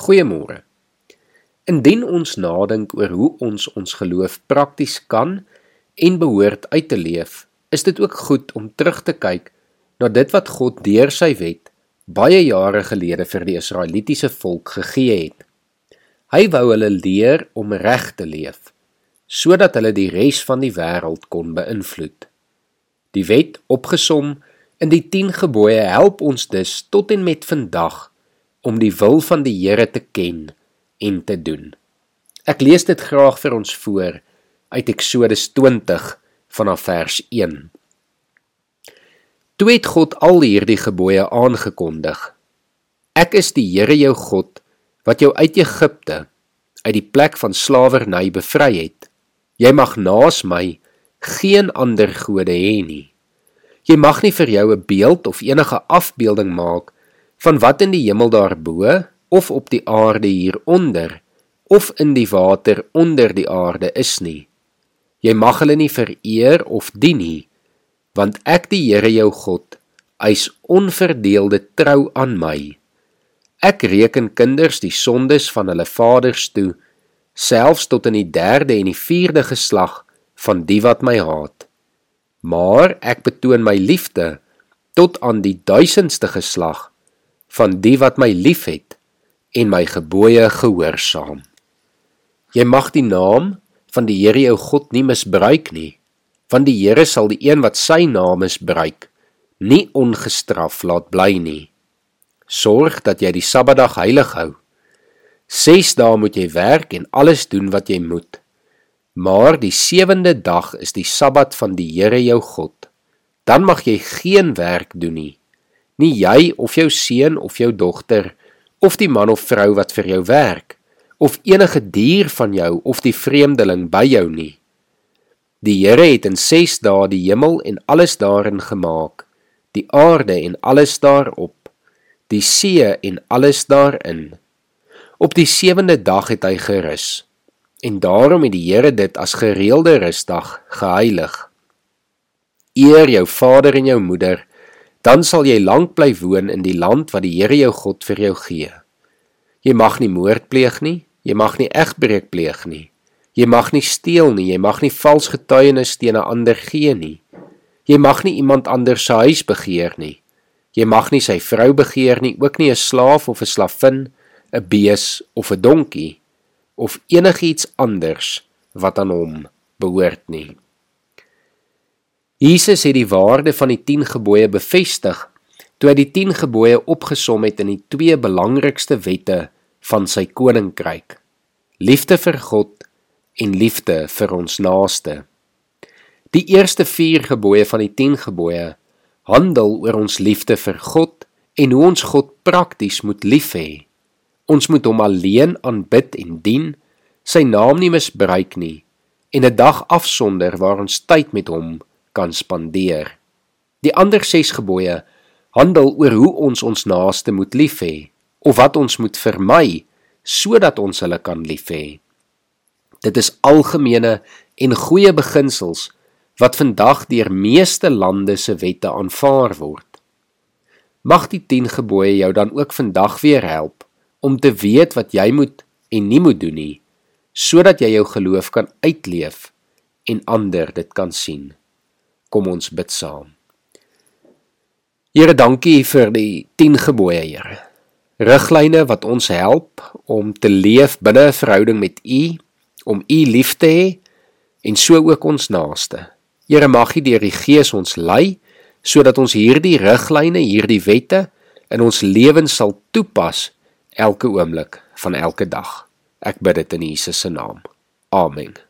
Goeiemôre. Indien ons nadink oor hoe ons ons geloof prakties kan en behoort uit te leef, is dit ook goed om terug te kyk na dit wat God deur sy wet baie jare gelede vir die Israelitiese volk gegee het. Hy wou hulle leer om reg te leef sodat hulle die res van die wêreld kon beïnvloed. Die wet opgesom in die 10 gebooie help ons dus tot en met vandag om die wil van die Here te ken en te doen. Ek lees dit graag vir ons voor uit Eksodus 20 vanaf vers 1. Toe het God al hierdie gebooie aangekondig. Ek is die Here jou God wat jou uit Egipte uit die plek van slawerny bevry het. Jy mag naas my geen ander gode hê nie. Jy mag nie vir jou 'n beeld of enige afbeelding maak van wat in die hemel daarbo of op die aarde hieronder of in die water onder die aarde is nie. Jy mag hulle nie vereer of dien nie, want ek die Here jou God, eis onverdeelde trou aan my. Ek reken kinders die sondes van hulle vaders toe, selfs tot in die 3de en die 4de geslag van die wat my haat. Maar ek betoon my liefde tot aan die 1000ste geslag van die wat my liefhet en my gebooie gehoorsaam. Jy mag die naam van die Here jou God nie misbruik nie, want die Here sal die een wat sy naam misbruik, nie ongestraf laat bly nie. Sorg dat jy die Sabbatdag heilig hou. 6 dae moet jy werk en alles doen wat jy moet. Maar die 7de dag is die Sabbat van die Here jou God. Dan mag jy geen werk doen nie nie jy of jou seun of jou dogter of die man of vrou wat vir jou werk of enige dier van jou of die vreemdeling by jou nie. Die Here het in 6 dae die hemel en alles daarin gemaak, die aarde en alles daarop, die see en alles daarin. Op die 7de dag het hy gerus. En daarom het die Here dit as gereelde rusdag geheilig. Eer jou vader en jou moeder dan sal jy lank bly woon in die land wat die Here jou God vir jou gee. Jy mag nie moord pleeg nie, jy mag nie egbreek pleeg nie. Jy mag nie steel nie, jy mag nie vals getuienis teen 'n ander gee nie. Jy mag nie iemand anders se huis begeer nie. Jy mag nie sy vrou begeer nie, ook nie 'n slaaf of 'n slavin, 'n bees of 'n donkie of enigiets anders wat aan hom behoort nie. Jesus het die waarde van die 10 gebooie bevestig toe hy die 10 gebooie opgesom het in die twee belangrikste wette van sy koninkryk: liefde vir God en liefde vir ons naaste. Die eerste 4 gebooie van die 10 gebooie handel oor ons liefde vir God en hoe ons God prakties moet lief hê. Ons moet hom alleen aanbid en dien, sy naam nie misbruik nie en 'n dag afsonder waar ons tyd met hom kan spandeer. Die ander 6 gebooie handel oor hoe ons ons naaste moet lief hê of wat ons moet vermy sodat ons hulle kan lief hê. Dit is algemene en goeie beginsels wat vandag deur meeste lande se wette aanvaar word. Mag die 10 gebooie jou dan ook vandag weer help om te weet wat jy moet en nie moet doen nie sodat jy jou geloof kan uitleef en ander dit kan sien. Kom ons bid saam. Here, dankie vir die 10 gebooie, Here. Riglyne wat ons help om te leef binne 'n verhouding met U, om U lief te hê en so ook ons naaste. Here, mag U deur die Gees ons lei sodat ons hierdie riglyne, hierdie wette in ons lewens sal toepas elke oomblik van elke dag. Ek bid dit in Jesus se naam. Amen.